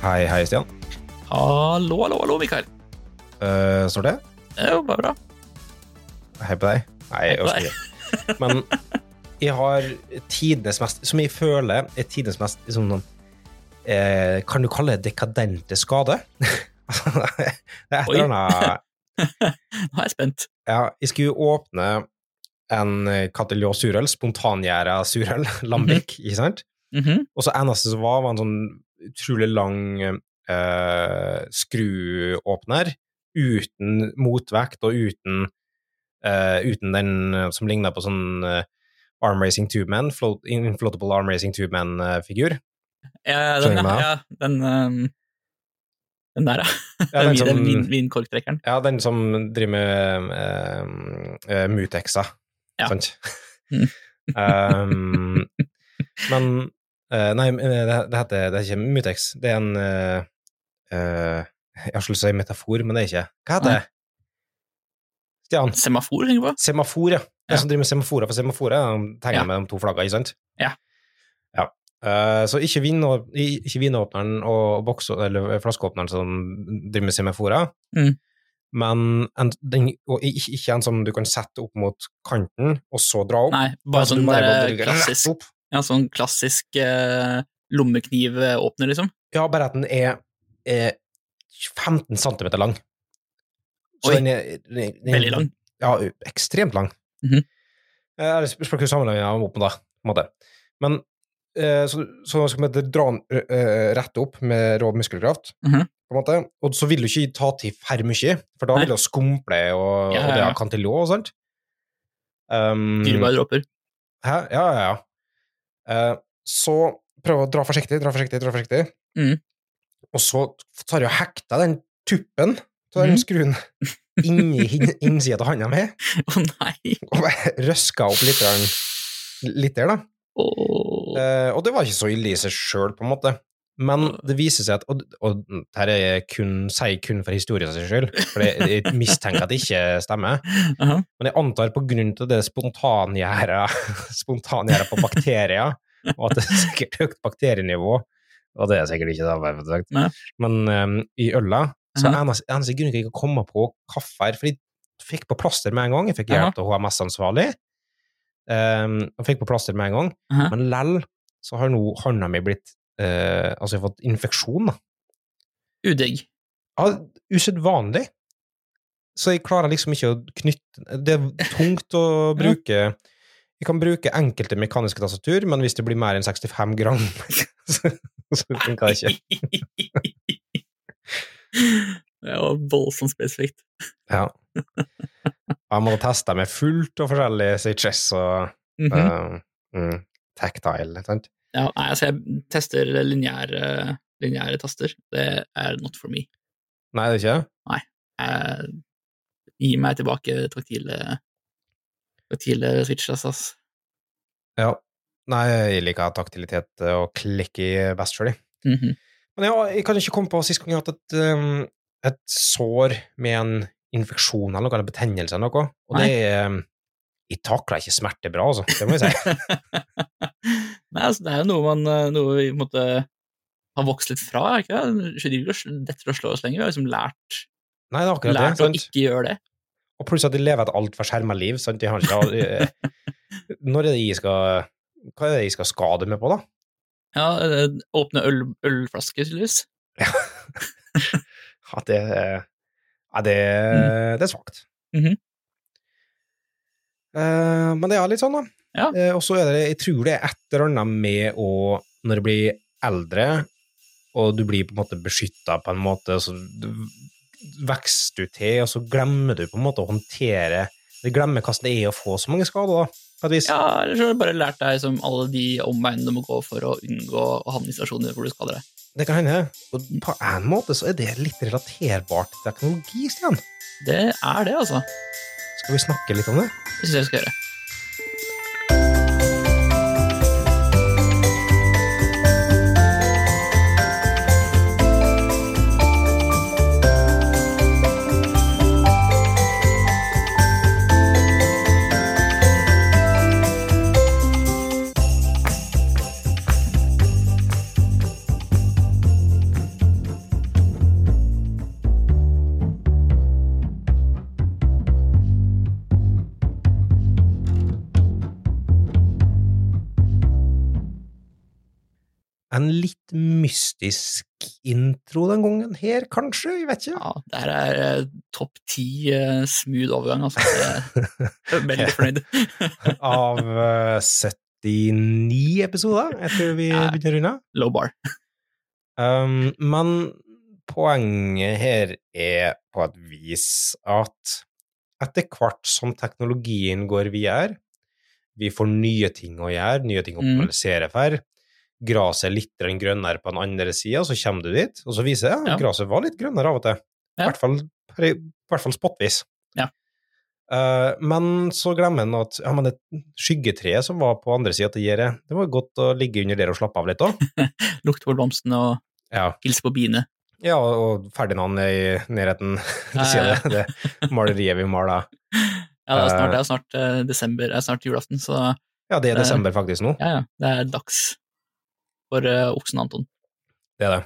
Hei, hei, Stian. Hallo, hallo, hallo, Mikael. Uh, står det? Jo bare bra. Hei på deg. Nei, Hei på deg. Men jeg har tidenes mest Som jeg føler er tidenes mest liksom, noen, eh, Kan du kalle det dekadente skade? det er et eller annet Nå er jeg spent. Ja, jeg skulle åpne en Catillon surøl, spontangjæra surøl, Lambic, ikke sant? Mhm. Og så eneste som var, var en sånn utrolig lang eh, skruåpner uten motvekt og uten, eh, uten den eh, som ligner på sånn eh, Arm Racing Tube Man, float, Inflatable Arm Racing Tube Man-figur. Ja, den, ja, den, um, den der, ja. Ja, den som- vin, vinkorktrekkeren. Ja, den som driver med uh, uh, Mutexa, Ja. sant? Um, men eh, Nei, det, det heter Det er ikke Mutex. Det er en uh, uh, Jeg har lyst til å si metafor, men det er ikke. Hva heter det? Stian? Semafor, tenker du? Semafor, ja. Ja. som driver med semaforer, for semaforer er tegner Ja. med de to flaggene, ikke sant? Ja. Ja. Eh, så ikke, vin, ikke vinåpneren og boks, eller flaskeåpneren som driver med semaforer, Mm. men en, den, og ikke, en som du kan sette opp mot kanten, og så dra opp. Nei, bare Altså, sånn der, klassisk, opp. Ja, sånn klassisk eh, lommeknivåpner, liksom. Ja, bare at den er, er 15 cm lang. Så Oi. den er, den, den, Veldig lang. Ja, ekstremt lang. Mhm. Eh, Jeg spørs hvilken sammenhengen er opp med det, på en måte. Men eh, så, så skal vi dra den eh, rett opp med rå muskelkraft, Mhm. på en måte. Og så vil du ikke ta til for mye, for da Nei. vil det skumple, og, Ja, og det ja, ja. har kantilå og sånt. Um, Dyrebare dråper. Hæ? Ja, ja, ja. Eh, så prøv å dra forsiktig, dra forsiktig, dra forsiktig. Mm. Og så tar jeg og hekter den tuppen av den mm. skruen inni innsida av handa mi, Å nei! og bare røska opp litt, litt der, da. Oh. Eh, og det var ikke så ille i seg sjøl, på en måte. Men det viser seg at Og, og dette kun, sier jeg kun for historiens skyld, for jeg, jeg mistenker at det ikke stemmer. Aha. Men jeg antar på grunn til det spontangjerdet spontangjerdet på bakterier, og at det er sikkert høyt bakterienivå, og det er sikkert ikke det, men um, i øla så er eneste, eneste grunn til at jeg ikke komme på kaffe her, for jeg fikk på plaster med en gang, jeg fikk hjelp av HMS-ansvarlig, um, og fikk på plaster med en gang, Aha. men lell så har nå hånda mi blitt eh, Altså, jeg har fått infeksjon, da. Udigg. Ja, usedvanlig. Så jeg klarer liksom ikke å knytte Det er tungt å bruke Jeg kan bruke enkelte mekaniske tastatur, men hvis det blir mer enn 65 gram, så, så funker det ikke. Det var voldsomt spesifikt. Ja. Jeg må teste med fullt og forskjellig switches og mm -hmm. uh, mm, tactile, sant? Ja, nei, altså jeg tester lineære, lineære taster. Det er not for me. Nei, det er ikke det? Jeg, gi meg tilbake taktile, taktile switches, ass. Ja. Nei, jeg liker taktilitet og klikk i best for mm -hmm. Men ja, jeg kan ikke komme på sist gang jeg har hatt et, um, et sår med en infeksjon eller noe, eller betennelse eller noe. Og det er um, Jeg takler ikke smerte bra, altså. Det må jeg si. Nei, altså, det er jo noe man eh, noe vi måtte har vokst litt fra, ikke det? Det er ikke detter og slår oss lenger. Vi har liksom lært, Nei, det er lært det. å ikke gjøre det. Og pluss at de lever et altfor skjerma liv. Sant? De har ikke, eh, når er det de skal Hva er det de skal skade meg på, da? Ja, eh, åpne øl, ølflasker, tydeligvis. At det er Ja, det, det er svakt. Mm -hmm. uh, men det er litt sånn, da. Ja. Eh, og så er det Jeg tror det er et eller annet med å Når du blir eldre, og du blir på en måte beskytta på en måte, så vokser du til, og så glemmer du på en måte å håndtere Du glemmer hvordan det er å få så mange skader, da. Ja, eller så har du bare lært deg som alle de omveiene du må gå for å unngå å havne i situasjoner hvor du skader deg. Det kan hende. Og på en måte så er det litt relaterbart til teknologi, Stian. Det er det, altså. Skal vi snakke litt om det? Det syns jeg vi skal gjøre. En litt mystisk intro den gangen her, kanskje? Jeg vet ikke. Ja, det her er eh, topp ti eh, smooth overgang, altså. Jeg er veldig fornøyd. Av eh, 79 episoder. Jeg tror vi Ja. begynner å runde. Low bar. Um, men poenget her er på et vis at etter hvert som teknologien går videre, vi får nye ting å gjøre, nye ting å Mm. optimalisere for, gresset er litt grønnere på den andre sida, så kommer du dit, og så viser det Ja. at gresset var litt grønnere av og til. I hvert fall, i hvert fall spottvis. Ja. Uh, men så glemmer en at ja, det skyggetreet som var på andre sida av gjerdet, det var godt å ligge under der og slappe av litt òg. Lukte på blomstene og Ja. hilse på biene. Ja, og Ferdinand er i nærheten. Du Ja, sier det, det maleriet vi maler. Ja, det er snart, Eh. det er snart eh, desember, det er snart julaften, så Ja, det er Eh. desember faktisk nå. ja, ja, det er dags for uh, oksen Anton. Det er det.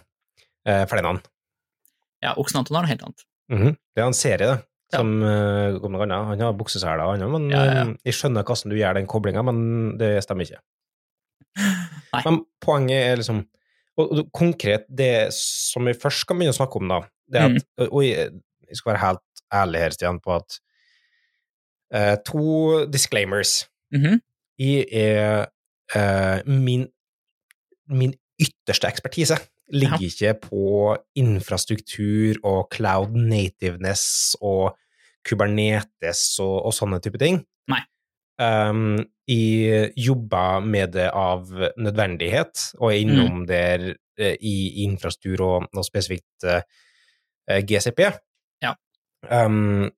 Eh, Ferdinand. Ja, oksen Anton har noe helt annet. Mhm. Det er en serie, det. Ja. Som uh, om noe annet. Han har bukseseler og annet, men Ja, ja, ja. eh, jeg skjønner hvordan du gjør den koblinga, men det stemmer ikke. Nei. Men poenget er liksom og, konkret, det som vi først skal begynne å snakke om, da, det er Mm. at Og jeg, jeg skal være helt ærlig her, Stian, på at eh, To disclaimers. Mhm. Jeg er eh, min, min ytterste ekspertise ligger ikke på infrastruktur og cloud nativeness og Kubernetes og, og sånne type ting. Nei. Um, jeg jobber med det av nødvendighet, og er innom der uh, i infrastruktur og, og spesifikt uh, GCP. Ja. Um,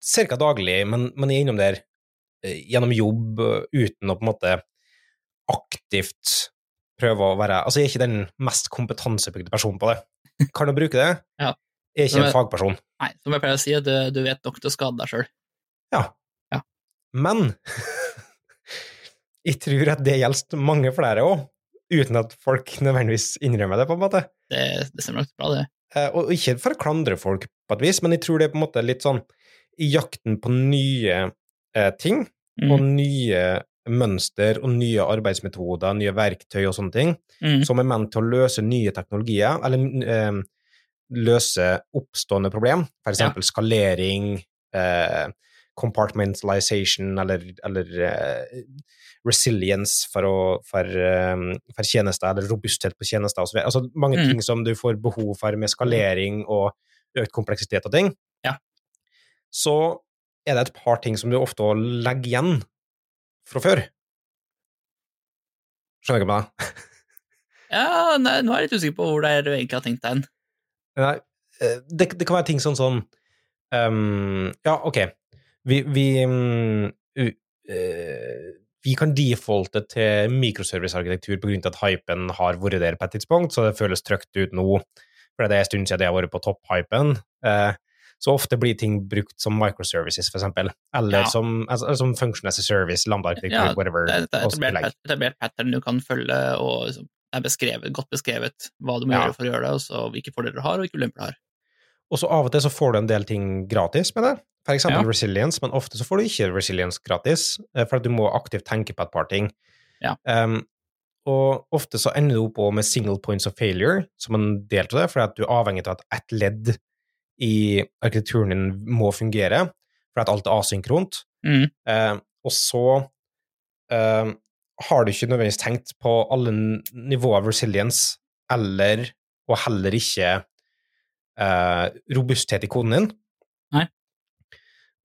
Ca. daglig, men, men jeg er innom der uh, gjennom jobb eh, uten å på en måte aktivt prøve å være Altså, jeg er ikke den mest kompetansebygde personen på det. Kan du bruke det? Ja. Jeg er ikke jeg, en fagperson. Nei, som jeg pleier å si, du, du vet nok til å skade deg sjøl. Ja. Ja. Men jeg tror at det gjelder mange flere òg, uten at folk nødvendigvis innrømmer det, på en måte. Det, det stemmer nok bra, det. Eh, Og ikke for å klandre folk på et vis, men jeg tror det er på en måte litt sånn i jakten på nye eh, ting, og Mm. nye mønster og nye arbeidsmetoder, nye verktøy og sånne ting, Mm. som er ment til å løse nye teknologier, eller eh, løse oppstående problem, for eksempel skalering, eh, compartmentalization eller, eller eh, resilience for, å, for, eh, for tjenester, eller robusthet på tjenester osv. Altså mange Mm. ting som du får behov for med skalering og økt kompleksitet og ting. Ja. Så er det et par ting som du ofte legger igjen fra før. Skjønner du hva jeg mener? Ja, nei, nå er jeg litt usikker på hvor det er du egentlig har tenkt deg. Nei, eh, det, det kan være ting sånn sånn um, Ja, ok. Vi, vi um, u- eh, vi kan defalte til mikroservicearkitektur på grunn av at hypen har vært der på et tidspunkt, så det føles trygt ut nå. For det er en stund siden det har vært på topphypen. Eh, så ofte blir ting brukt som microservices, eksempel. Eller Ja. som, altså, som function as a service, lambda-arkitektur, Ja, whatever. Det er et etablert, pattern du kan følge, og liksom, det er beskrevet, godt beskrevet hva du må Ja. gjøre for å gjøre det, og så hvilke fordeler du har, og hvilke ulemper du har. Og så av og til så får du en del ting gratis med det. Eksempel Ja. resilience, men ofte så får du ikke resilience gratis, eh, for at du må aktivt tenke på et par ting. Ja. Um, og ofte så ender du opp på med single points of failure som en del av det, for at du er avhengig av at ett ledd i arkitekturen din må fungere, for at alt er asynkront. Mm. Eh, og så eh, har du ikke nødvendigvis tenkt på alle nivåer av resilience, eller, og heller ikke eh, robusthet i koden din. Nei.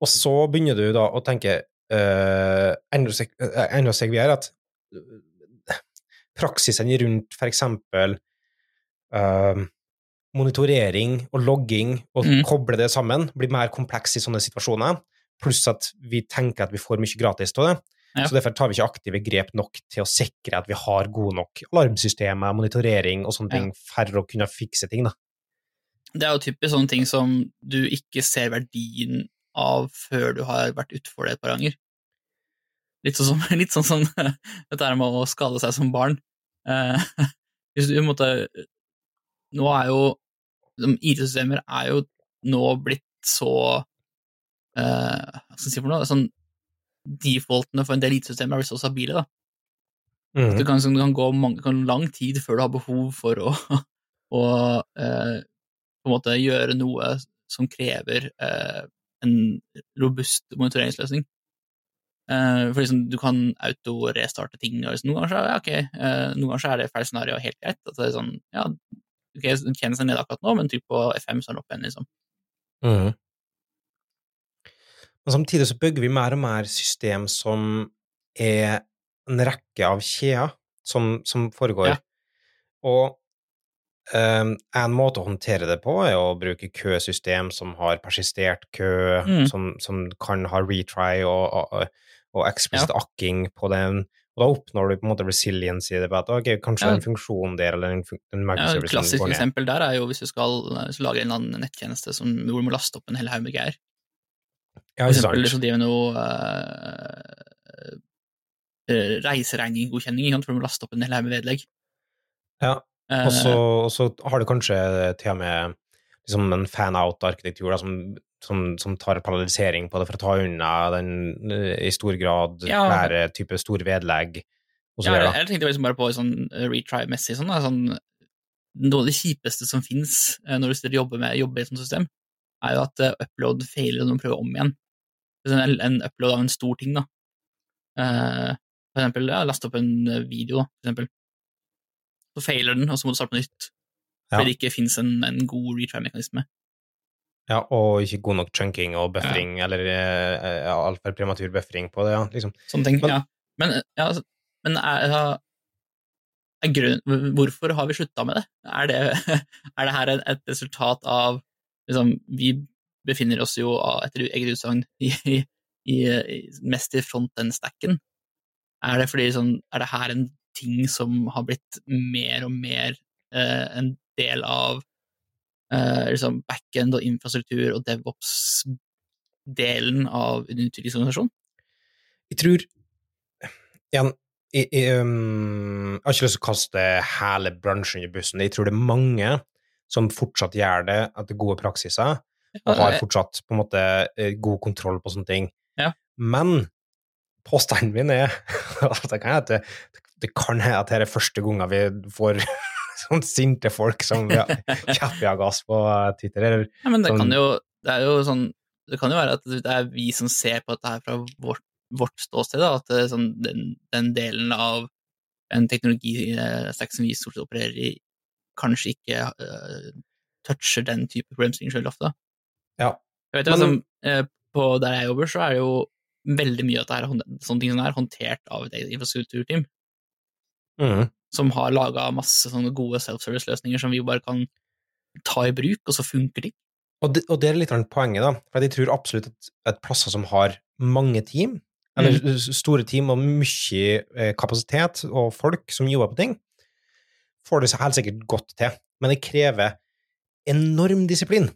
Og så begynner du da å tenke eh, enda seg, eh, seg videre at eh, praksisen rundt eksempel eh, monitorering og logging, og mm. koble det sammen, blir mer kompleks i sånne situasjoner. Pluss at vi tenker at vi får mye gratis av det. Ja. Så derfor tar vi ikke aktive grep nok til å sikre at vi har gode nok alarmsystemer, monitorering og sånne Ja. ting for å kunne fikse ting. da. Det er jo typisk sånne ting som du ikke ser verdien av før du har vært utfor det et par ganger. Litt sånn som, litt sånn som dette med å skade seg som barn. Eh, hvis du måtte Nå er jo liksom, IT-systemer er jo nå blitt så eh, Hva skal jeg si for noe? Sånn, defaultene for en del IT-systemer er blitt så stabile, da. Mhm. Det kan, det kan gå mange, kan lang tid før du har behov for å, å eh, på en måte gjøre noe som krever eh, en robust monitoreringsløsning. Eh, for liksom, du kan auto-restarte ting. Og liksom, noen, ganger så, er- ja, okay, eh, noen ganger så er det feil scenario helt greit. At det er sånn, ja, ok, tjenesten seg ned akkurat nå, men trykk på F5, så er den oppe igjen, liksom. Mm. Men samtidig så bygger vi mer og mer system som er en rekke av kjeder som, som foregår. Ja. Og Um, en måte å håndtere det på er å bruke køsystem som har persistert kø, Mm. som, som kan ha retry og, og, og explicit akking på den. Og da oppnår du på en måte resilience i det. på at ok, Kanskje Ja. en funksjon der, eller en, en Ja, et klassisk eksempel der er jo hvis du skal hvis du lage en eller annen nettjeneste som, hvor du må laste opp en hel haug med greier. Ja, For eksempel sant? du driver noe uh, reiseregninggodkjenning, for du må laste opp en hel haug med vedlegg. Ja, Eh, Og så, har du kanskje til og med liksom en fan-out-arkitektur som, som, som tar paralysering på det for å ta unna den eh, i stor grad Ja. flere typer store vedlegg ja, jeg, jeg tenkte liksom bare på sånn eh, retry-messig sånn, sånn Noe av det kjipeste som fins når du jobber med jobber i et sånt system, er jo at eh, upload feiler når du prøver om igjen. En, en upload av en stor ting, da. Uh, for eksempel, ja, laste opp en eh, video, da, for eksempel. Så feiler den, og så må du starte på nytt. Ja. Fordi det ikke fins en, en god retry-mekanisme. Ja, og ikke god nok chunking og buffering, eller eh, ja, altfor prematur buffering på det. ja, liksom. Sånne ting. Men- ja. Men, ja, altså, men er, er, er grunn, hvorfor har vi slutta med det? Er det, er det her et, resultat av liksom, Vi befinner oss jo etter eget utsagn i, i, mest i front-end-stacken. Er det fordi sånn, er det her en ting som har blitt mer og mer eh, en del av eh, liksom backend og infrastruktur og DevOps-delen av en utviklingsorganisasjon? Jeg tror igjen, jeg, jeg, um, jeg har ikke lyst til å kaste hele bransjen i bussen. Jeg tror det er mange som fortsatt gjør det etter gode praksiser, og har fortsatt på en måte eh, god kontroll på sånne ting. Ja. Men påstanden min er at det kan hende det kan hende at det er første gangen vi får sånn sinte folk som ja, av gass på Twitter. Eller, Ja, men det Sånn- kan jo Det er jo sånn Det kan jo være at det er vi som ser på dette her fra vårt, vårt ståsted, da, at er sånn, den, den delen av en teknologistack som vi stort sett opererer i, kanskje ikke uh, toucher den type problemstilling sjøl ofte. ja. Jeg vet Men- liksom, eh, på der jeg jobber, så er det jo veldig mye av dette sånne ting som er håndtert av et eget infrastrukturteam, Mm. Som har laga masse sånne gode self-service-løsninger som vi bare kan ta i bruk, og så funker de. Og det, og det er litt poenget, da. For jeg tror absolutt at, at plasser som har mange team, eller Mm. store team og mye eh, kapasitet og folk som jobber på ting, får det seg helt sikkert godt til. Men det krever enorm disiplin.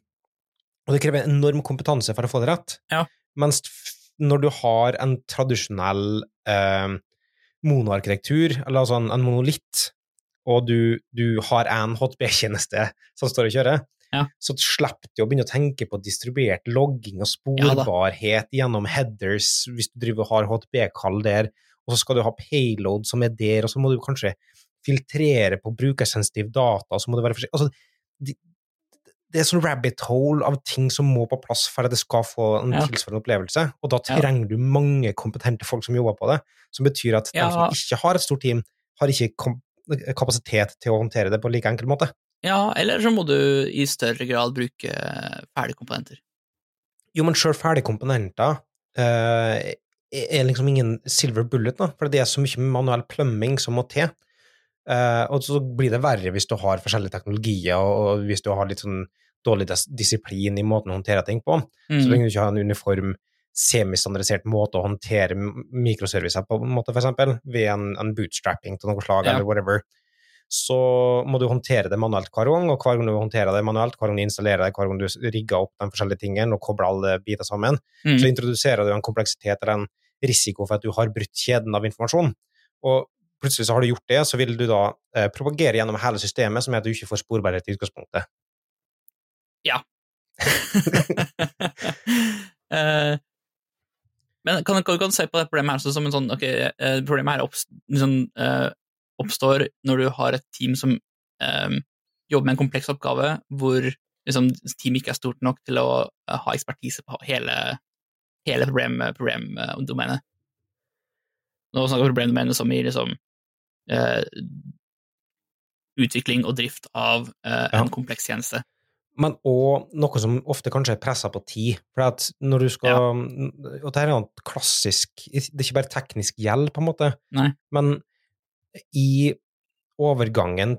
Og det krever enorm kompetanse for å få det rett. Ja. Mens når du har en tradisjonell eh, monoarkitektur, eller altså en, en monolitt, og du, du har en HTB-tjeneste som står og kjører, Ja. så slipper du å begynne å tenke på distribuert logging og Ja gjennom headers hvis du driver og har HTB-kall der, og så skal du ha payload som er der, og så må du kanskje filtrere på brukersensitiv data, og så må det være forsiktig altså, de, det er sånn rabbit hole av ting som må på plass for at det skal få en Ja. tilsvarende opplevelse, og da Ja. trenger du mange kompetente folk som jobber på det, som betyr at de som ikke har et stort team, har ikke kapasitet til å håndtere det på like enkel måte. Ja, eller så må du i større grad bruke ferdigkomponenter. Jo, men sjøl ferdige komponenter eh, er liksom ingen silver bullet, da, for det er så mye manuell plumbing som må til. Eh, og så blir det verre hvis du har forskjellige teknologier, og, hvis du har litt sånn dårlig dis disiplin i måten å håndtere ting på. Så Mm. lenge du ikke har en uniform, semistandardisert måte å håndtere mikroservicer på, en måte, for eksempel, ved en, en bootstrapping til noe slag, Ja. eller whatever, så må du håndtere det manuelt hver gang, og hver gang du håndterer det manuelt, hver gang du installerer det, hver gang du rigger opp de forskjellige tingene og kobler alle biter sammen, Mm. så introduserer du en kompleksitet eller en risiko for at du har brutt kjeden av informasjon. Og plutselig så har du gjort det, så vil du da eh, propagere gjennom hele systemet, som er at du ikke får sporbarhet i utgangspunktet. Eh, Men kan, du se på det problemet her som en sånn ok, eh, Problemet her oppst, liksom, eh, oppstår når du har et team som eh, jobber med en kompleks oppgave, hvor liksom, teamet ikke er stort nok til å eh, ha ekspertise på hele, hele problemdomenet. Problem, Nå snakker vi problemdomenet som i liksom, utvikling og drift av eh, en Ja. kompleks tjeneste. Men òg noe som ofte kanskje er pressa på tid. For at når du skal Og dette er noe klassisk Det er ikke bare teknisk gjeld, på en måte, Nei. men i overgangen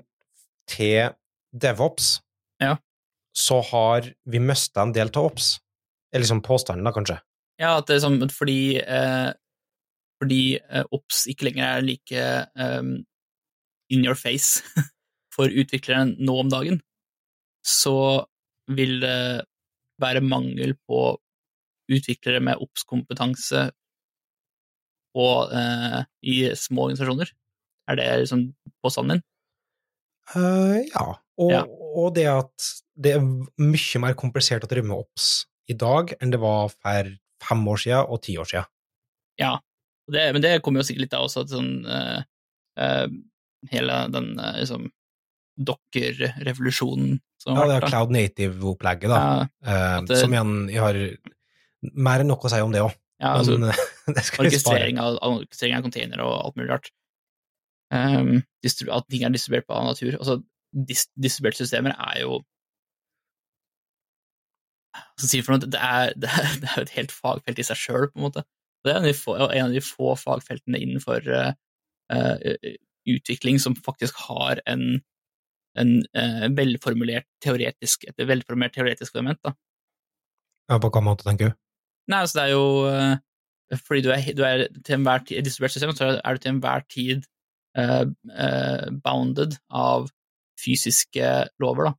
til DevOps Ja. så har vi mista en del av Ops. Eller liksom påstanden, da, kanskje. Ja, at det er sånn fordi eh, fordi eh, OBS ikke lenger er like eh, in your face for utvikleren nå om dagen, så vil det være mangel på utviklere med OBS-kompetanse eh, i små organisasjoner. Er det liksom påstanden din? Uh, ja. Og, Ja. og det at det er mye mer komplisert å drive med Ops i dag enn det var for fem år siden og ti år siden. Ja, det, men det kommer jo sikkert litt av også at sånn uh, uh, Hele den uh, liksom dokker-revolusjonen vært. Ja, det er. Cloud Native-opplegget, da. Ja, det- som igjen har mer enn nok å si om det òg, ja, altså, orkestrering av, orkestrering av containere og alt mulig rart. Um, at ting er distribuert på annen natur. Altså, dis distribuerte systemer er jo Hva skal jeg si for noe? Det er, det, er, det er et helt fagfelt i seg sjøl, på en måte. Det er en av de få, en av de få fagfeltene innenfor uh, utvikling som faktisk har en, en uh, velformulert teoretisk, et velformulert teoretisk element. Da. Ja, på hva måte, tenker du? Nei, altså det er jo uh, Fordi du er, du er til enhver tid i distribuert system, så er du til enhver tid bounded av fysiske lover, da.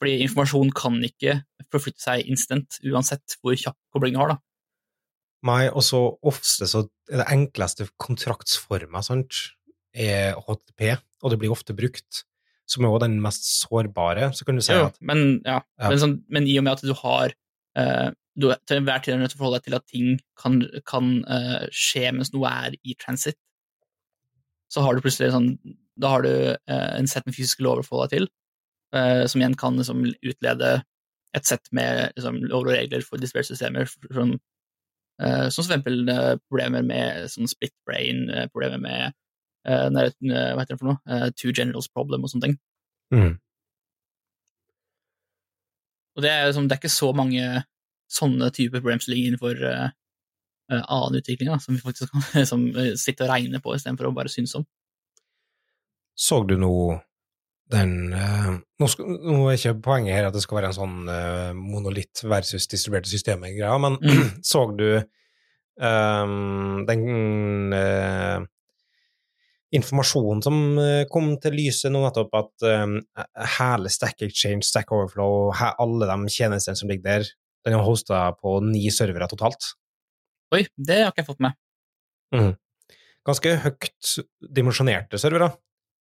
Fordi informasjon kan ikke forflytte seg instant, uansett hvor kjapp koblingen har, da. Nei, og så ofte så er det enkleste kontraktsforma, sant, er HTTP, og det blir ofte brukt, som er også den mest sårbare. Så kan du si at men, ja. Ja. Men, sånn, men i og med at du har uh, Du er til enhver tid nødt til å forholde deg til at ting kan, kan uh, skje mens noe er i transit, så har du plutselig sånn Da har du uh, en sett med fysiske lover å forholde deg til, som igjen kan liksom, utlede et sett med liksom, lover og regler for distribuerte systemer, som, som for eksempel eh, problemer med sånn split brain, eh, problemer med eh, eh, hva heter det for noe, Eh, two generals problem og sånne ting. mm. Og det er, liksom, det er ikke så mange sånne typer ligger innenfor eh, eh, annen utvikling, da, som vi faktisk kan liksom, eh, sitte og regne på istedenfor å bare synes om. Så du nå den eh, nå, skal, nå er ikke poenget her at det skal være en sånn uh, monolitt versus distribuerte systemer-greia, men Mm. så du um, den uh, informasjonen som kom til lyset nå nettopp, at eh, hele Stack Exchange, Stack Overflow, he, alle de tjenestene som ligger der, den er hosta på ni servere totalt. Oi, det har ikke jeg fått med. Ganske høyt dimensjonerte servere,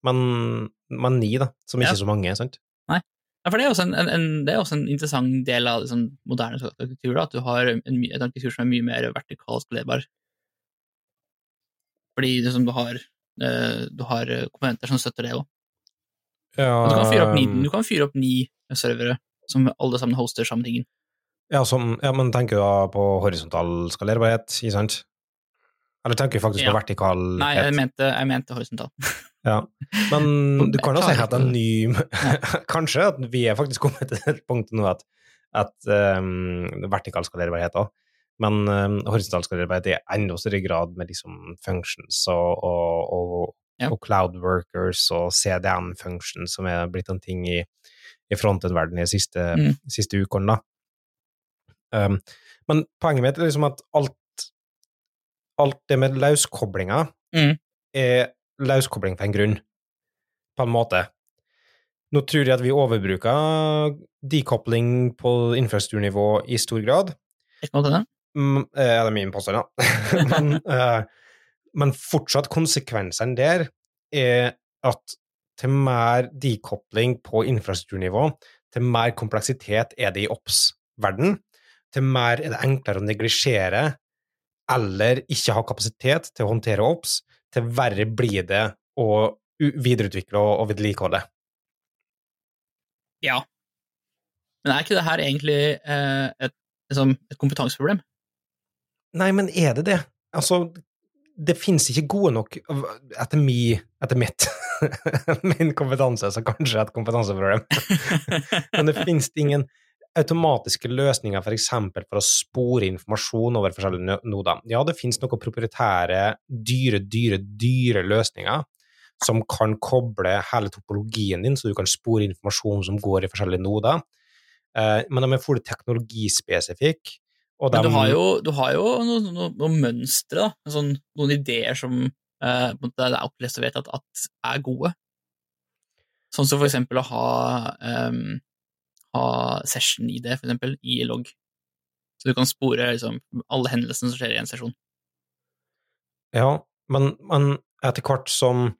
men, men ni, da, som ikke Ja. er så mange, sant? Ja, for det er også en, en, det er også en interessant del av liksom, moderne arkitektur, da, at du har en, en arkitektur som er mye mer vertikalt skalerbar. Fordi liksom, du har, uh, du har eh, komponenter som støtter det òg. Ja, Du, um, du kan fyre opp ni servere som alle sammen hoster samme tingen. Ja, som, ja, men tenker du da på horisontal skalerbarhet, ikke sant? Eller tenker du faktisk Ja. på vertikal Nei, jeg mente, jeg mente horisontal. Ja. Men du kan jo si at en ny Kanskje at vi er faktisk kommet til et punkt nå at, at um, vertikal skalerbarhet òg, men um, horisontal skalerbarhet er i enda større grad med liksom functions og, og, og, Ja. og cloud workers og CDN functions, som er blitt en ting i, i frontend-verdenen de siste, Mm. siste ukene. Um, men poenget mitt er liksom at alt, alt det med løskoblinga Mm. er løskobling til en grunn, på en måte. Nå tror jeg at vi overbruker dekobling på infrastrukturnivå i stor grad. Ikke noe til det? Mm, eh, Ja, det er min påstand, ja. men, uh, men fortsatt, konsekvensene der er at til mer dekobling på infrastrukturnivå, til mer kompleksitet er det i OPS-verden, til mer er det enklere å neglisjere eller ikke ha kapasitet til å håndtere OPS, til verre blir det å videreutvikle og, og vedlikeholde. Ja. Men er ikke det her egentlig eh, et, liksom, et kompetanseproblem? Nei, men er det det? Altså, det finnes ikke gode nok Etter, mi, etter mitt min kompetanse, så kanskje et kompetanseproblem. Men det finnes ingen automatiske løsninger for eksempel for å spore informasjon over forskjellige noder. Ja, det finnes noen proprietære, dyre, dyre, dyre løsninger som kan koble hele topologien din, så du kan spore informasjon som går i forskjellige noder. Eh, men de er fullt teknologispesifikke. og Men du har jo, du har jo noen, noen, noen mønstre, da. Sånn, noen ideer som eh, det er opplest og vedtatt at, at er gode. Sånn som for eksempel å ha, ehm, ha session-ID, for eksempel, i logg. Så du kan spore liksom, alle hendelsene som skjer i en sesjon. Ja, men, men etter hvert som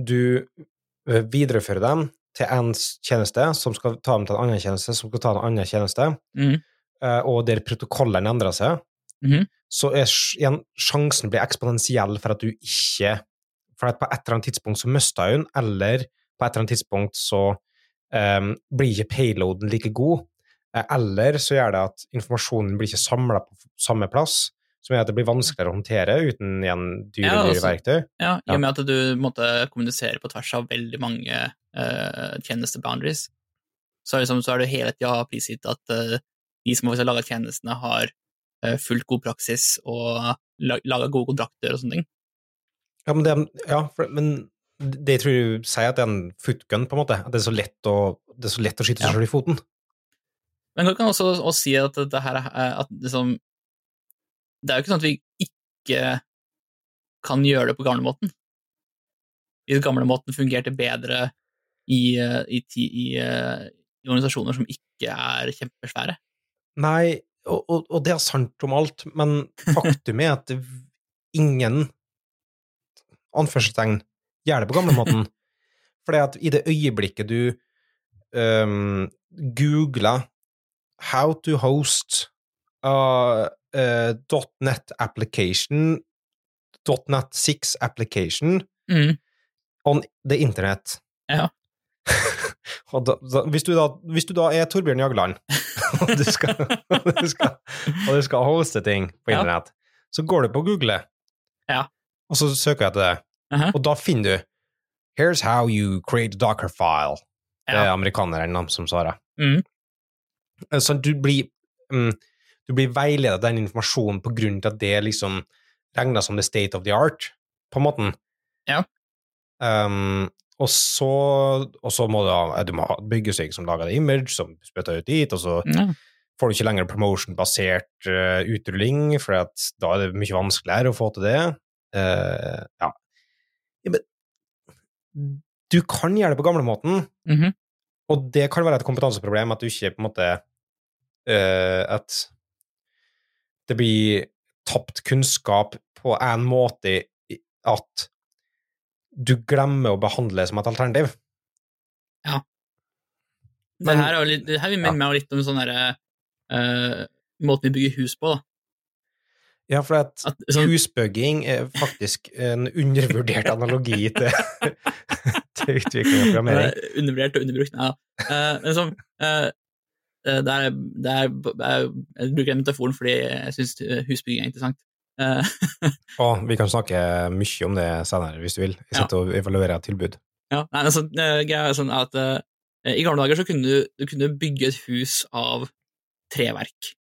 du eh, viderefører dem til en tjeneste, som skal ta dem til en annen tjeneste, som skal ta en annen tjeneste, eh, og der protokollene endrer seg, mm. så er igjen sjansen blir eksponentiell for at du ikke For at på et eller annet tidspunkt så mister hun, eller på et eller annet tidspunkt så eh, blir ikke payloaden like god, eh, eller så gjør det at informasjonen blir ikke samla på samme plass, som gjør at det blir vanskeligere å håndtere uten igjen dyre, Ja, dyre altså- verktøy. Ja, I og med at du måtte kommunisere på tvers av veldig mange uh, tjenesteboundaries, så liksom, så er det hele tida prisgitt at uh, de som har laga tjenestene, har uh, fulgt god praksis og laga gode kontrakter og sånne ting. Ja, men det, ja, for, men det jeg tror du sier at det er en footgun, på en måte. At det er så lett å, det så lett å skyte seg Ja. selv i foten. Men du kan også, også si at det her er at liksom, Det er jo ikke sånn at vi ikke kan gjøre det på gamlemåten. Hvis gamlemåten fungerte bedre i, eh, i, i, eh, i organisasjoner som ikke er kjempesvære. Nei, og, og, og det er sant om alt, men faktum er at ingen anførselstegn gjør det på gamlemåten. Fordi at i det øyeblikket du um, googler 'how to host a, uh, .net application', .net 6 application Mm. on the internet. Ja. da, da, hvis, du da, hvis du da er Torbjørn Jagland, og du skal, og du skal, og du skal hoste ting på Ja. internett, så går du på Google, Ja. og så søker jeg etter det, Aha. og da finner du Here's how you create a docker file. Det er Ja. amerikaneren som svarer. Mm. Så du blir, um, du blir veiledet av den informasjonen på grunn til at det liksom regner som the state of the art, på en måte. Ja. Um, og så, og så må du ha, du må ha som lager det image, som spytter ut dit, og så Ja. får du ikke lenger promotion-basert uh, utrulling, for da er det mye vanskeligere å få til det. Uh, ja. Ja, du kan gjøre det på gamlemåten, Mhm. og det kan være et kompetanseproblem at du ikke på en måte uh, At det blir tapt kunnskap på en måte at du glemmer å behandle det som et alternativ. Det Men- her, er jo litt, det her minner meg litt om sånn derre uh, Måten vi bygger hus på, da. Ja, for at At, sånn, husbygging er faktisk en undervurdert analogi til, til utvikling og programmering. eh, undervurdert og underbrukt. Ja. Uh, men sånn uh, eh, det er, det er, jeg, bruker den metaforen fordi jeg syns husbygging er interessant. Uh, Og vi kan snakke mye om det senere, hvis du vil. Jeg Ja. sitter og evaluerer et tilbud. ja, nei, altså, eh, greia er sånn at eh, I gamle dager så kunne du, du kunne bygge et hus av treverk.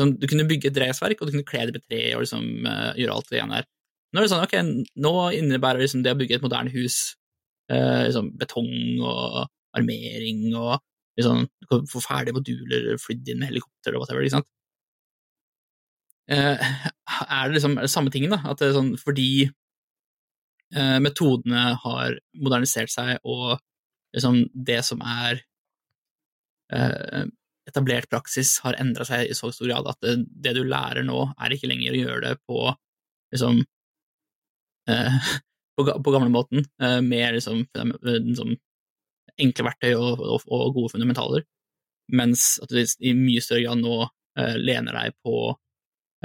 Sånn, du kunne bygge et reisverk, og du kunne kle det med tre og liksom, eh, gjøre alt det igjen der. Nå er det sånn, ok, nå innebærer liksom det å bygge et moderne hus eh, liksom betong og armering og liksom, du kan få ferdige moduler flydd inn med helikopter og whatever, ikke sant? Eh, er det liksom er det samme tingen, da? At det er sånn, fordi eh, metodene har modernisert seg, og liksom det som er eh, etablert praksis, har endra seg i så stor grad at det, det du lærer nå, er ikke lenger å gjøre det på liksom eh, på, på gamlemåten, eh, med liksom, eh, liksom enkle verktøy og, og, og gode fundamentaler, mens at du i mye større grad nå eh, lener deg på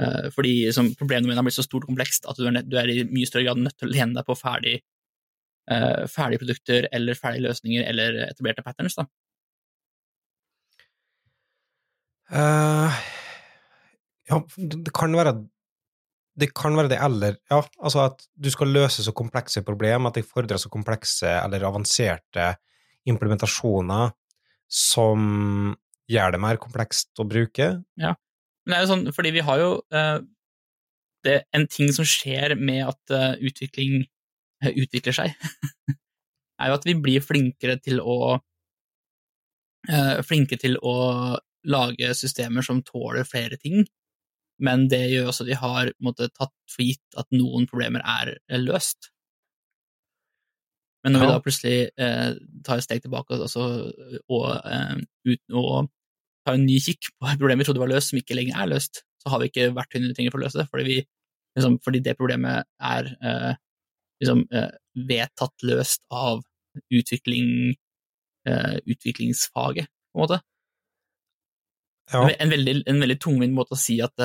Eh, fordi liksom, problemdomenet har blitt så stort og komplekst at du er, du er i mye større grad nødt til å lene deg på ferdig, eh, ferdige produkter eller ferdige løsninger eller etablerte patterns. Da. Eh, ja, det kan være det kan være det, eller ja, altså at du skal løse så komplekse problem, at det fordrer så komplekse eller avanserte implementasjoner som gjør det mer komplekst å bruke. Men det er jo sånn, fordi vi har jo uh, det, En ting som skjer med at uh, utvikling uh, utvikler seg, er jo at vi blir flinkere til å Flinke til å lage systemer som tåler flere ting, men det gjør også at vi har måtte, tatt for gitt at noen problemer er eh, løst. Men når vi da plutselig eh, tar et steg tilbake altså, og, eh, uten og tar en ny kikk på et problem vi trodde var løst, som ikke lenger er løst, så har vi ikke verktøyene vi trenger for å løse det, fordi, vi, liksom, fordi det problemet er eh, liksom, eh, vedtatt løst av utvikling, eh, utviklingsfaget, på en måte. Ja, En, veldig, en veldig tungvint måte å si at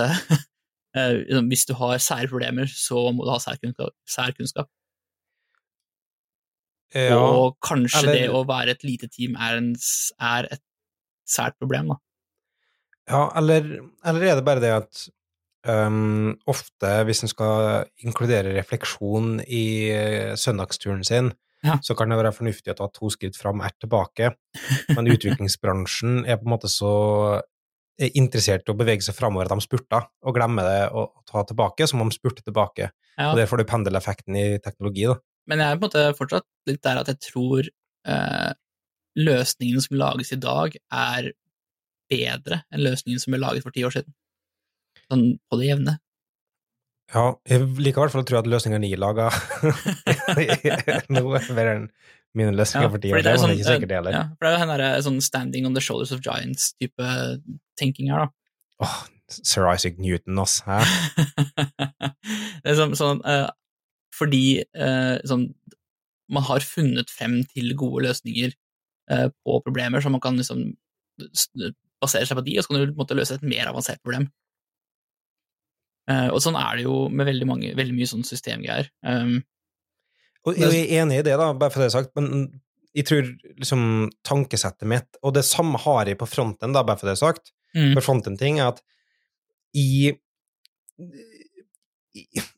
liksom, hvis du har sære problemer, så må du ha særkunnskap. særkunnskap. ja, Og kanskje eller- det å være et lite team er, en, er et sært problem, da. ja eller, eller er det bare det at um, ofte, hvis en skal inkludere refleksjon i eh, søndagsturen sin, Ja. så kan det være fornuftig å ta to skritt fram, ett tilbake, men utviklingsbransjen er på en måte så interessert i å bevege seg framover de spurter, og glemmer det å ta tilbake, som om de spurte tilbake. Ja. Og der får du pendeleffekten i teknologi, da. Men jeg er på en måte fortsatt litt der at jeg tror eh, løsningen som lages i dag, er bedre enn løsningen som ble laget for ti år siden. Sånn på det jevne. Ja, jeg liker i hvert fall å tro at løsningene ni laga nå er bedre enn mine løsninger for ti det er det er sånn, ikke sikkert heller. Ja, for det er jo den derre sånn standing on the shoulders of giants-type tenking her, da. Åh, Sir Isaac Newton, ass. Hæ? det er sånn, sånn uh, fordi uh, sånn, man har funnet frem til gode løsninger uh, på problemer, så man kan liksom basere seg på de, og så kan du på en måte løse et mer avansert problem. Eh, og sånn er det jo med veldig, mange, veldig mye sånn systemgreier. Um, Og jeg er enig i det, da, bare for det jeg har sagt, men jeg tror liksom tankesettet mitt, og det samme har jeg på fronten, da, bare for det jeg har sagt, mm, for fronten-ting, er at i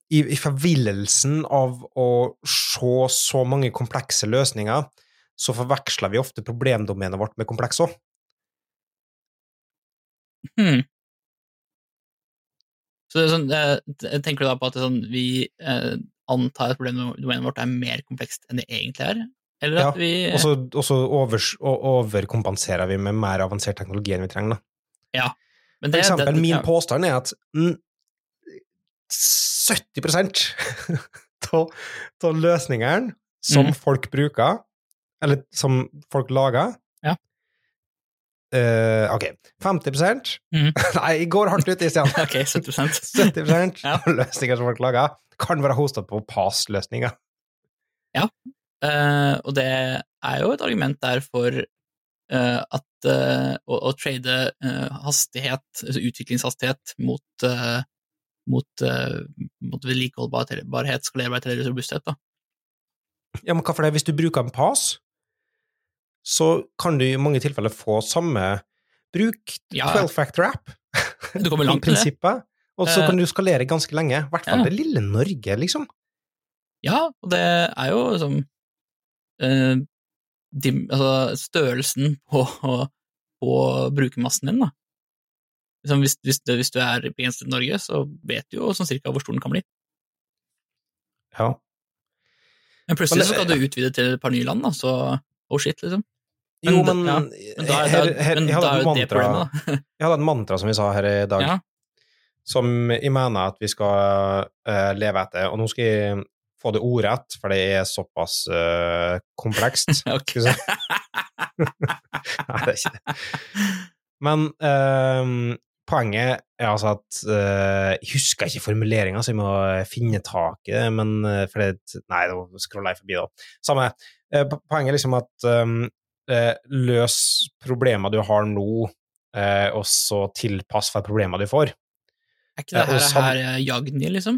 i, i, forvillelsen av å se så mange komplekse løsninger, så forveksler vi ofte problemdomenet vårt med kompleks òg. hmm. Så sånn, eh, tenker du da på at sånn, vi eh, antar at problemdomenet vårt er mer komplekst enn det egentlig er? Eller at Ja, vi Og så, og overkompenserer vi med mer avansert teknologi enn vi trenger. Da. men For eksempel, det- min ja. påstand er at mm, 70 av løsningene som Mm. folk bruker, eller som folk lager Ja. eh, Ok, 50 mm. Nei, jeg går hardt ut i stedet. Ok, 70% 70 Ja. løsninger som folk lager, kan være hosta på PAS-løsninger. Eh, og det er jo et argument der for uh, at å, å trade hastighet, altså utviklingshastighet, mot, uh, mot, uh, mot vedlikeholdbarhet, skalerbarhet eller robusthet. Da. Ja, men hva for det? Hvis du bruker en PAS, så kan du i mange tilfeller få samme bruk Ja. 12 factor app Du kommer langt i prinsippet, og så Eh, kan du skalere ganske lenge. I hvert fall ja. det lille Norge, liksom. Ja, og det er jo liksom uh, dim, altså størrelsen på, på brukermassen din, da. Liksom hvis, hvis, hvis du er begrenset i Norge, så vet du jo sånn cirka hvor stor den kan bli. Ja. Men plutselig Men det- så skal du utvide til et par nye land, da, så oh shit, liksom. Men Jo, men, ja, Men da, her, her, men jeg, da hadde mantra, problemet, jeg hadde et mantra som vi sa her i dag, Ja. som jeg mener at vi skal uh, leve etter. Og nå skal jeg få det ordrett, for det er såpass uh, komplekst. Skal vi se. Nei, det er ikke det. Men ehm, poenget er altså at eh, Jeg husker ikke formuleringa, så jeg må finne tak i det, men uh, for det Nei, da scroller jeg forbi, da. Samme. Uh, poenget er liksom at um, eh, løs problemer du har nå, eh, og så tilpass for problemer du får. Er ikke det her, sam- her eh, Jagni, liksom?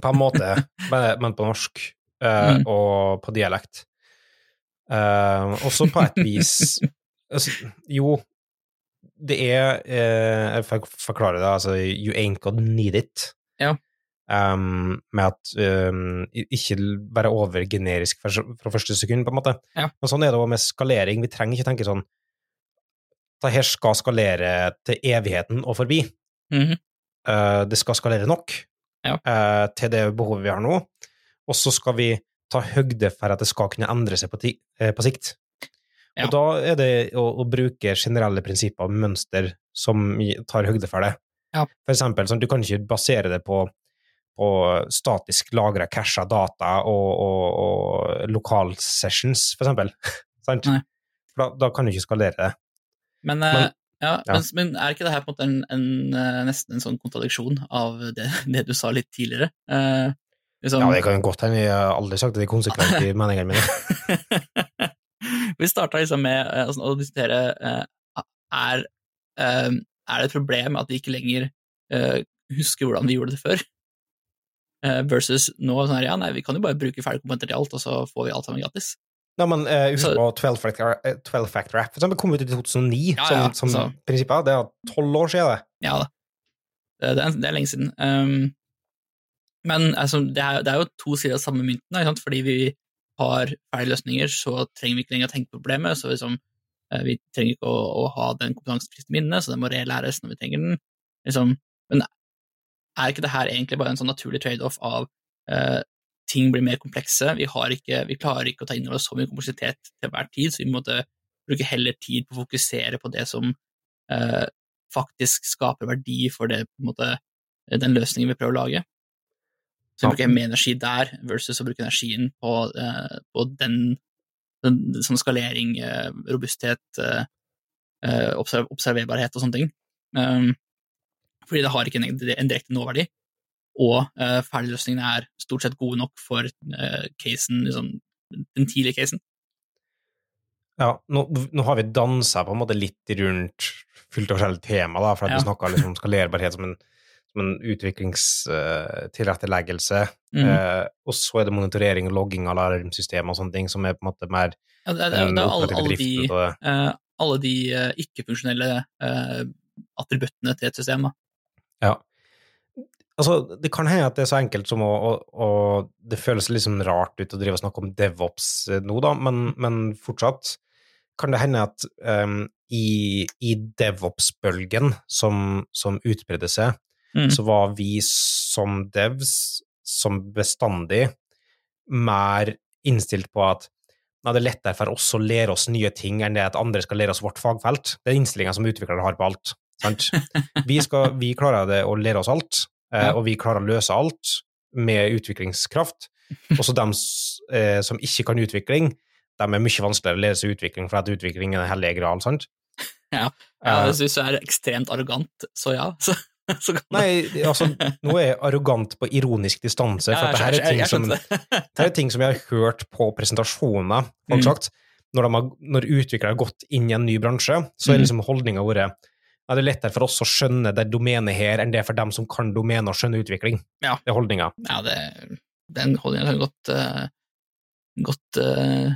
På en måte, men på norsk eh, Mm. og på dialekt. Uh, også på et vis altså, Jo, det er eh, Jeg forklarer forklare det, altså You ain't gonna need it. Ja. Um, med at um, ikke være overgenerisk fra, fra første sekund, på en måte. Ja. Men sånn er det òg med skalering. Vi trenger ikke tenke sånn Det her skal skalere til evigheten og forbi. Mhm. uh, det skal skalere nok Ja. uh, til det behovet vi har nå, og så skal vi ta høgde for at det skal kunne endre seg på, ti, uh, på sikt. Ja. Og da er det å, å bruke generelle prinsipper og mønster som tar høgde for det. Ja. For eksempel, sånn, du kan ikke basere det på, på statisk lagra casha data og, og, og lokal sessions, for eksempel. Sant? Da, da kan du ikke skalere det. Men, eh, Men- ja, ja. Men, men er ikke det her på en måte en, en, eh, nesten en sånn kontradiksjon av det, det du sa litt tidligere? Eh, liksom, Ja, det kan godt hende. Jeg har aldri sagt det konsekvent i meningene mine. Vi starta liksom med eh, altså, å diskutere eh, er, eh, er det et problem at vi ikke lenger husker hvordan vi gjorde det før? Versus nå sånn her, ja, nei, vi kan jo bare bruke ferdige komponenter til alt, og så får vi alt sammen gratis. Nei, men uh, husk Så- på 12 Factor, eh, 12 Factor App, for eksempel kom ut i 2009 Ja, som, ja, som så- prinsippet. Det er tolv år siden, det. Ja da. Det, det, er, det er lenge siden. Um, men altså, det, er, det er jo to sider av samme mynten, fordi vi har ferdige løsninger, så trenger vi ikke lenger å tenke på problemet. så liksom, eh, Vi trenger ikke å, å ha den kompetansen minnet, så den må relæres når vi trenger den. Liksom. Men er ikke det her egentlig bare en sånn naturlig trade-off av eh, ting blir mer komplekse? Vi, har ikke, vi klarer ikke å ta inn over oss så mye kompleksitet til hver tid, så vi måtte bruke heller tid på å fokusere på det som eh, faktisk skaper verdi for det, på en måte, den løsningen vi prøver å lage. Så jeg bruker mer energi der versus å bruke energien på, eh, på den, den sånn skalering, eh, robusthet, eh, eh, observ observerbarhet og sånne ting. Um, fordi det har ikke en, en direkte nåverdi, og uh, ferdigløsningene er stort sett gode nok for casen, liksom, den tidlige casen. Ja, nå, nå har vi dansa på en måte litt rundt fullt av forskjellige tema, da, for at Ja. vi snakka liksom om skalerbarhet som en, som en utviklingstilretteleggelse. Mm. Eh, og så er det monitorering og logging av alarmsystemer og sånne ting, som er på en måte mer Ja, det, er- det, er- det er alle, operative alle de, eh, alle de uh, ikke-funksjonelle uh, attributtene til et system. Ja. Altså, det kan hende at det er så enkelt som å å, å det føles sånn rart ut å drive og snakke om DevOps eh, nå, da, men, men fortsatt kan det hende at um, i, i DevOps-bølgen som, som utbredde seg, Mm. så var vi som devs, som bestandig, mer innstilt på at Nei, det er lettere for oss å lære oss nye ting enn det at andre skal lære oss vårt fagfelt. Det er innstillinga som utviklere har på alt. Sant? Vi, skal, vi klarer det å lære oss alt, eh, og vi klarer å løse alt med utviklingskraft. Også de eh, som ikke kan utvikling, de er mye vanskeligere å lære seg utvikling, for at utvikling er den hellige gral, sant? Ja, det synes jeg er ekstremt arrogant, så ja. Så, Nei, altså, nå er jeg arrogant på ironisk distanse, for Ja, at det her er som skjønte det. Det er ting som jeg har hørt på presentasjoner, folk Mm. sagt. Når, har, når utviklere har gått inn i en ny bransje, så er Mm. liksom holdninga vært ja, det er lettere for oss å skjønne det domenet her enn det er for dem som kan domenet og skjønne utvikling. Ja. Det er holdninga. Ja, det, den holdningen kan godt, uh, godt eh,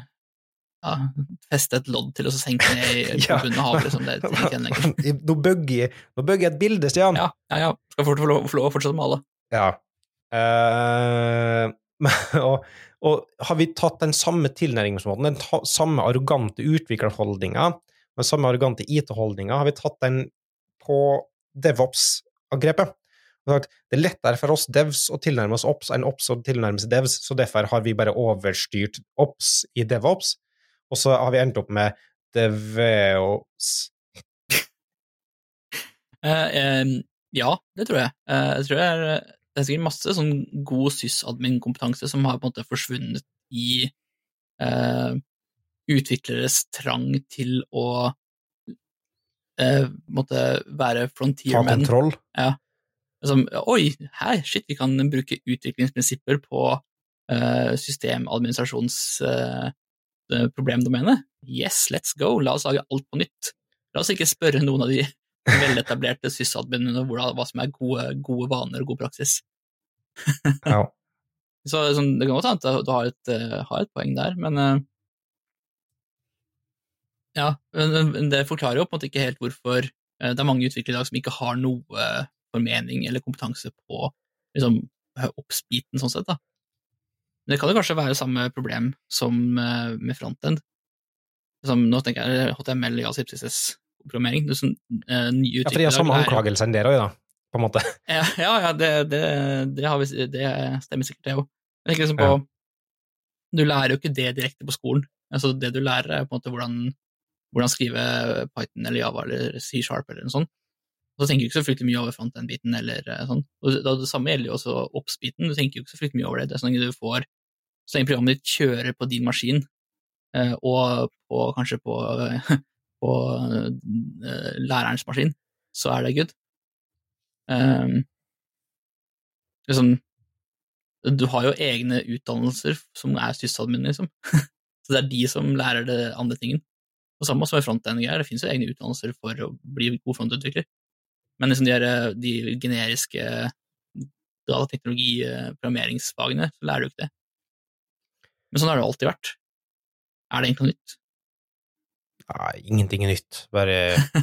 ja, feste et lodd til og så senke ned i bunnen av havet. Liksom. Det trenger ikke en. Nå bugger jeg et bilde, Stian. Ja, ja, ja. Skal fort få lov, få lov å fortsette å male. Ja. Uh, og, og har vi tatt den samme tilnærmingsmåten, den ta, samme arrogante utviklerholdninga, den samme arrogante IT-holdninga, har vi tatt den på DevOps-angrepet? Det er lettere for oss devs å tilnærme oss Ops enn Ops å tilnærme seg devs, så derfor har vi bare overstyrt Ops i DevOps, og så har vi endt opp med Deveos. uh, um, ja, det tror jeg. Uh, jeg tror det er, det er sikkert masse sånn god sysadmin-kompetanse som har på en måte forsvunnet i uh, utvikleres trang til å eh, måtte være Ta kontroll? kontroll. Som, Oi, her, shit, vi kan bruke utviklingsprinsipper på systemadministrasjons eh, problemdomene. Yes, let's go, la oss lage alt på nytt. La oss ikke spørre noen av de veletablerte sysadminene hva som er gode, gode vaner og god praksis. Ja. Så sånn, det kan godt hende at du har et, eh, har et poeng der, men eh, Ja, men det forklarer jo på en måte ikke helt hvorfor det er mange utviklere i dag som ikke har noe formening eller kompetanse på liksom, oppspiten, sånn sett. da. Men det kan jo kanskje være samme problem som eh, med frontend. Som, nå tenker jeg HTML, JavaScript, CSS-programmering. Det er sånn, eh, nye ja, for de har samme enn dere òg, da, på en måte. ja, ja, ja det, det, det, har vi, det stemmer sikkert, det òg. Jeg tenker liksom på Ja. Du lærer jo ikke det direkte på skolen. Altså, det du lærer, er på en måte hvordan, hvordan skrive Python eller Java eller C-sharp eller noe sånt. Og så tenker du ikke så fryktelig mye over front-end-biten eller eh, sånn. Og det, samme gjelder jo også ops-biten. Du tenker jo ikke så fryktelig mye over det. Det er så lenge du får Så lenge programmet ditt kjører på din maskin, eh, og på, kanskje på, på eh, lærerens maskin, så er det good. Um, liksom, du har jo egne utdannelser som er sysadmin, liksom. så det er de som lærer det andre tingen. Og samme som med frontend-greier, det finnes jo egne utdannelser for å bli god frontutvikler. Men liksom de, er, de generiske datateknologi-programmeringsfagene, så lærer du ikke det. Men sånn har det alltid vært. Er det egentlig noe nytt? Nei, ingenting er nytt. Bare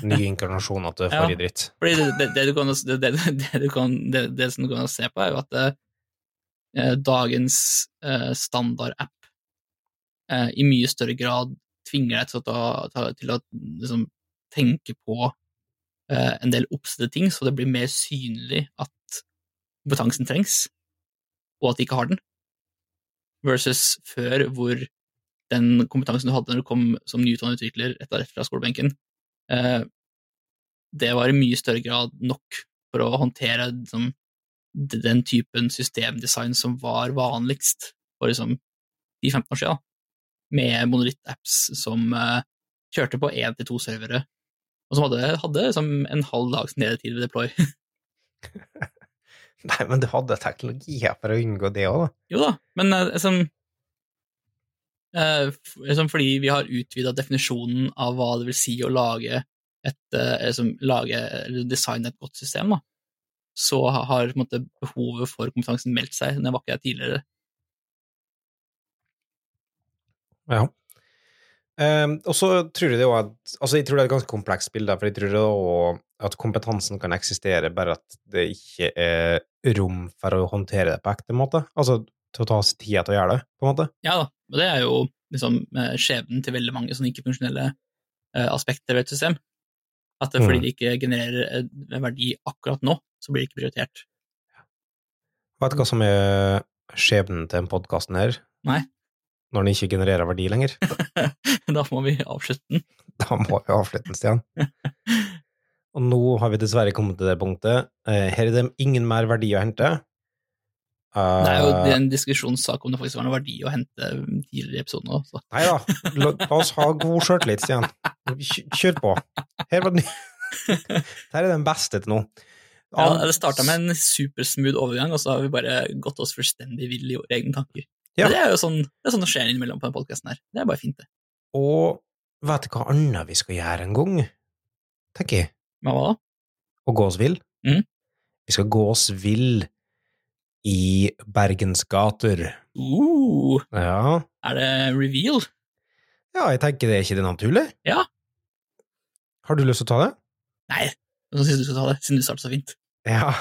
ny inkarnasjon av Ja. forrige dritt. Fordi det, det, det, du kan, det, det, som du kan se på, er jo at eh, dagens eh, standardapp eh, i mye større grad tvinger deg til å, ta, ta, til å liksom, tenke på eh, en del oppstedte ting, så det blir mer synlig at kompetansen trengs, og at de ikke har den, versus før hvor den kompetansen du hadde når du kom som nyutdannet utvikler etter fra skolebenken, eh, det var i mye større grad nok for å håndtere liksom, den typen systemdesign som var vanligst for liksom, de 15 år siden, med monolitt-apps som eh, kjørte på én til to servere, og som hadde, hadde liksom, en halv dags nedetid ved deploy. Nei, men du hadde teknologier for å unngå det òg, da. jo da, men liksom, eh, liksom fordi vi har utvida definisjonen av hva det vil si å lage et, liksom, lage, eller designe et godt system, da, så har måte, behovet for kompetansen meldt seg. Det var ikke jeg tidligere. Ja. Ehm, og så tror jeg det at Altså, jeg tror det er et ganske komplekst bilde, for jeg tror også at kompetansen kan eksistere, bare at det ikke er rom for å håndtere det på ekte måte. Altså til å ta seg tida til å gjøre det, på en måte. Ja da, og det er jo liksom eh, skjebnen til veldig mange sånne ikke-funksjonelle uh, aspekter ved et system. At det, fordi Mm. det ikke genererer en verdi akkurat nå, så blir det ikke prioritert. Vet du hva som er skjebnen til denne podkasten her? Nei. Når den ikke genererer verdi lenger? da må vi avslutte den. Da må vi avslutte den, Stian. Og nå har vi dessverre kommet til det punktet. Eh, Her er det ingen mer verdi å hente. Det er jo Eh, en diskusjonssak om det faktisk var noe verdi å hente tidligere i episoden òg, Nei da, la, la oss ha god sjøltillit, Stian. Kjør på. Her var den Dette er den beste til nå. ja, Det starta med en supersmooth overgang, og så har vi bare gått oss fullstendig vill i våre egne tanker. Ja. Det er jo sånn det er sånn det skjer innimellom på den podkasten her. Det er bare fint, det. Og vet du hva annet vi skal gjøre en gang? Tenker jeg. Men hva da? Å gå oss vill. Mm. Vi skal gå oss vill i Bergens gater. Uh, Ja. er det reveal? ja, jeg tenker det er ikke det naturlig? Ja. Har du lyst til å ta det? Nei, jeg syns du skal ta det, siden du startet så fint. Ja.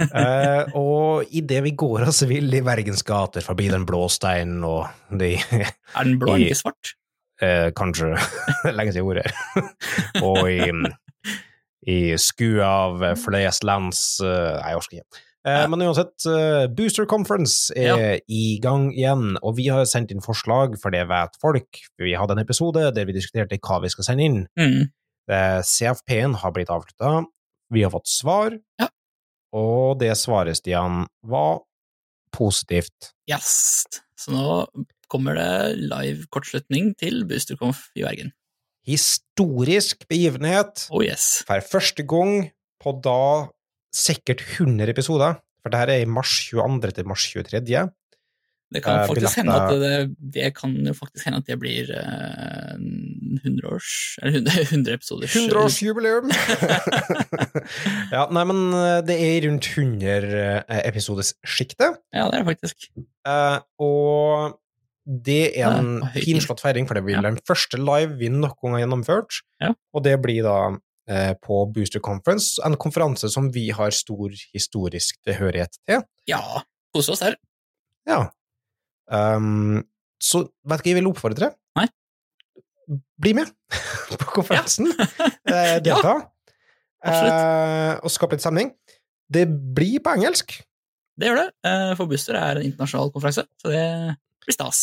Uh, og idet vi går oss vill i Bergens gater forbi den blå steinen og de Er den blå, I- ikke svart? Uh, Kanskje lenge siden jeg gjorde det. og i, i skue av flest lands uh, Nei, jeg orker ikke. Ja. Men uansett, Booster Conference er i gang igjen, og vi har sendt inn forslag, for det vet folk. Vi hadde en episode der vi diskuterte hva vi skal sende inn. Mm. CFP-en har blitt avslutta. Vi har fått svar, Ja. og det svaret, Stian, var positivt. Yes. Så nå kommer det live kortslutning til Boosterconf i Bergen. Historisk begivenhet Oh yes. for første gang på da sikkert 100 episoder, for det her er i mars 22. til mars 23. Det kan Eh, faktisk hende at det, det kan jo faktisk hende at det blir eh, 100-års Eller 100, 100 episoders 100-årsjubileum! ja, nei, men eh, det er rundt 100 episodessjiktet, Ja, det er det faktisk. Uh, og det er en Ja, og høytid. finslått feiring, for det blir Ja. den første live vi noen gang har gjennomført, Ja. og det blir da eh, på Booster Conference, en konferanse som vi har stor historisk tilhørighet til. Ja, kose oss der. Ja. Um, så vet ikke, jeg vil oppfordre. Nei. Bli med på konferansen. Eh, delta. Ja, eh, og skape litt stemning. Det blir på engelsk. Det gjør det. eh, For Buster er en internasjonal konferanse, så det blir stas.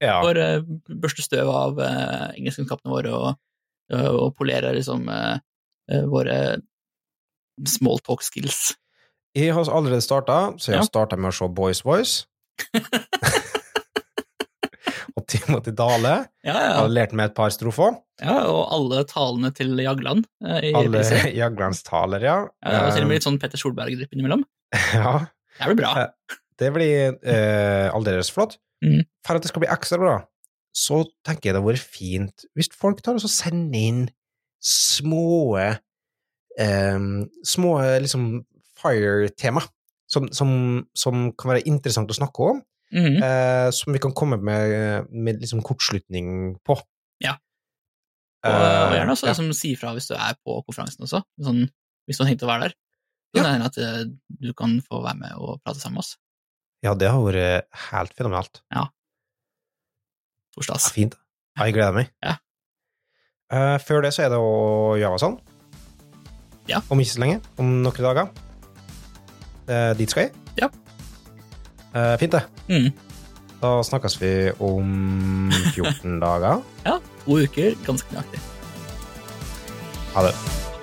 Ja. For børste støv av engelskkunnskapene våre og, og polere liksom våre smalltalk skills. Jeg har allerede starta, så jeg har Ja. starta med å se Boys Voice. Timothy Dale Ja, ja, har lært meg et par strofer. ja, og alle talene til Jagland eh, Alle Jaglands taler, ja. Ja, og til og med litt sånn Petter Solberg-drypp innimellom. ja. Det blir bra. Eh, Det blir eh, aldeles flott. Mm. For at det skal bli ekstra bra, så tenker jeg det hadde vært fint hvis folk tar og sender inn små eh, Små liksom fire-tema som, som, som kan være interessant å snakke om, Mhm. eh, som vi kan komme med, med liksom kortslutning på. Ja. Og, og gjerne også Eh, ja. som sier fra hvis du er på konferansen også, sånn, hvis du har tenkt å være der. Så Ja. at eh, du kan få være med og prate sammen med oss. Ja, det har vært helt fenomenalt. Ja. Torsdags. Ja, fint. Ja, jeg gleder meg. Ja. Uh, før det så er det å gjøre sånn. Ja. Om ikke så lenge. Om noen dager. Uh, dit skal jeg. Ja. Eh, fint, det. Mm. Da snakkes vi om 14 dager. Ja, to uker, ganske nøyaktig. Ha det.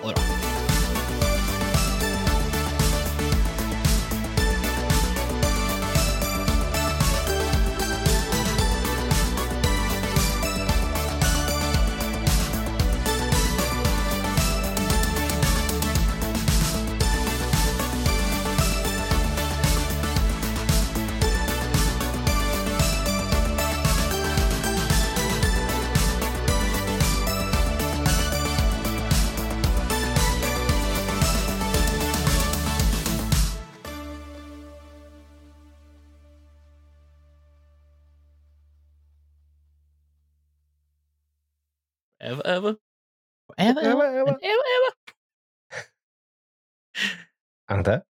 Ha det Ever, ever, ever, ever, ever. Eva. And that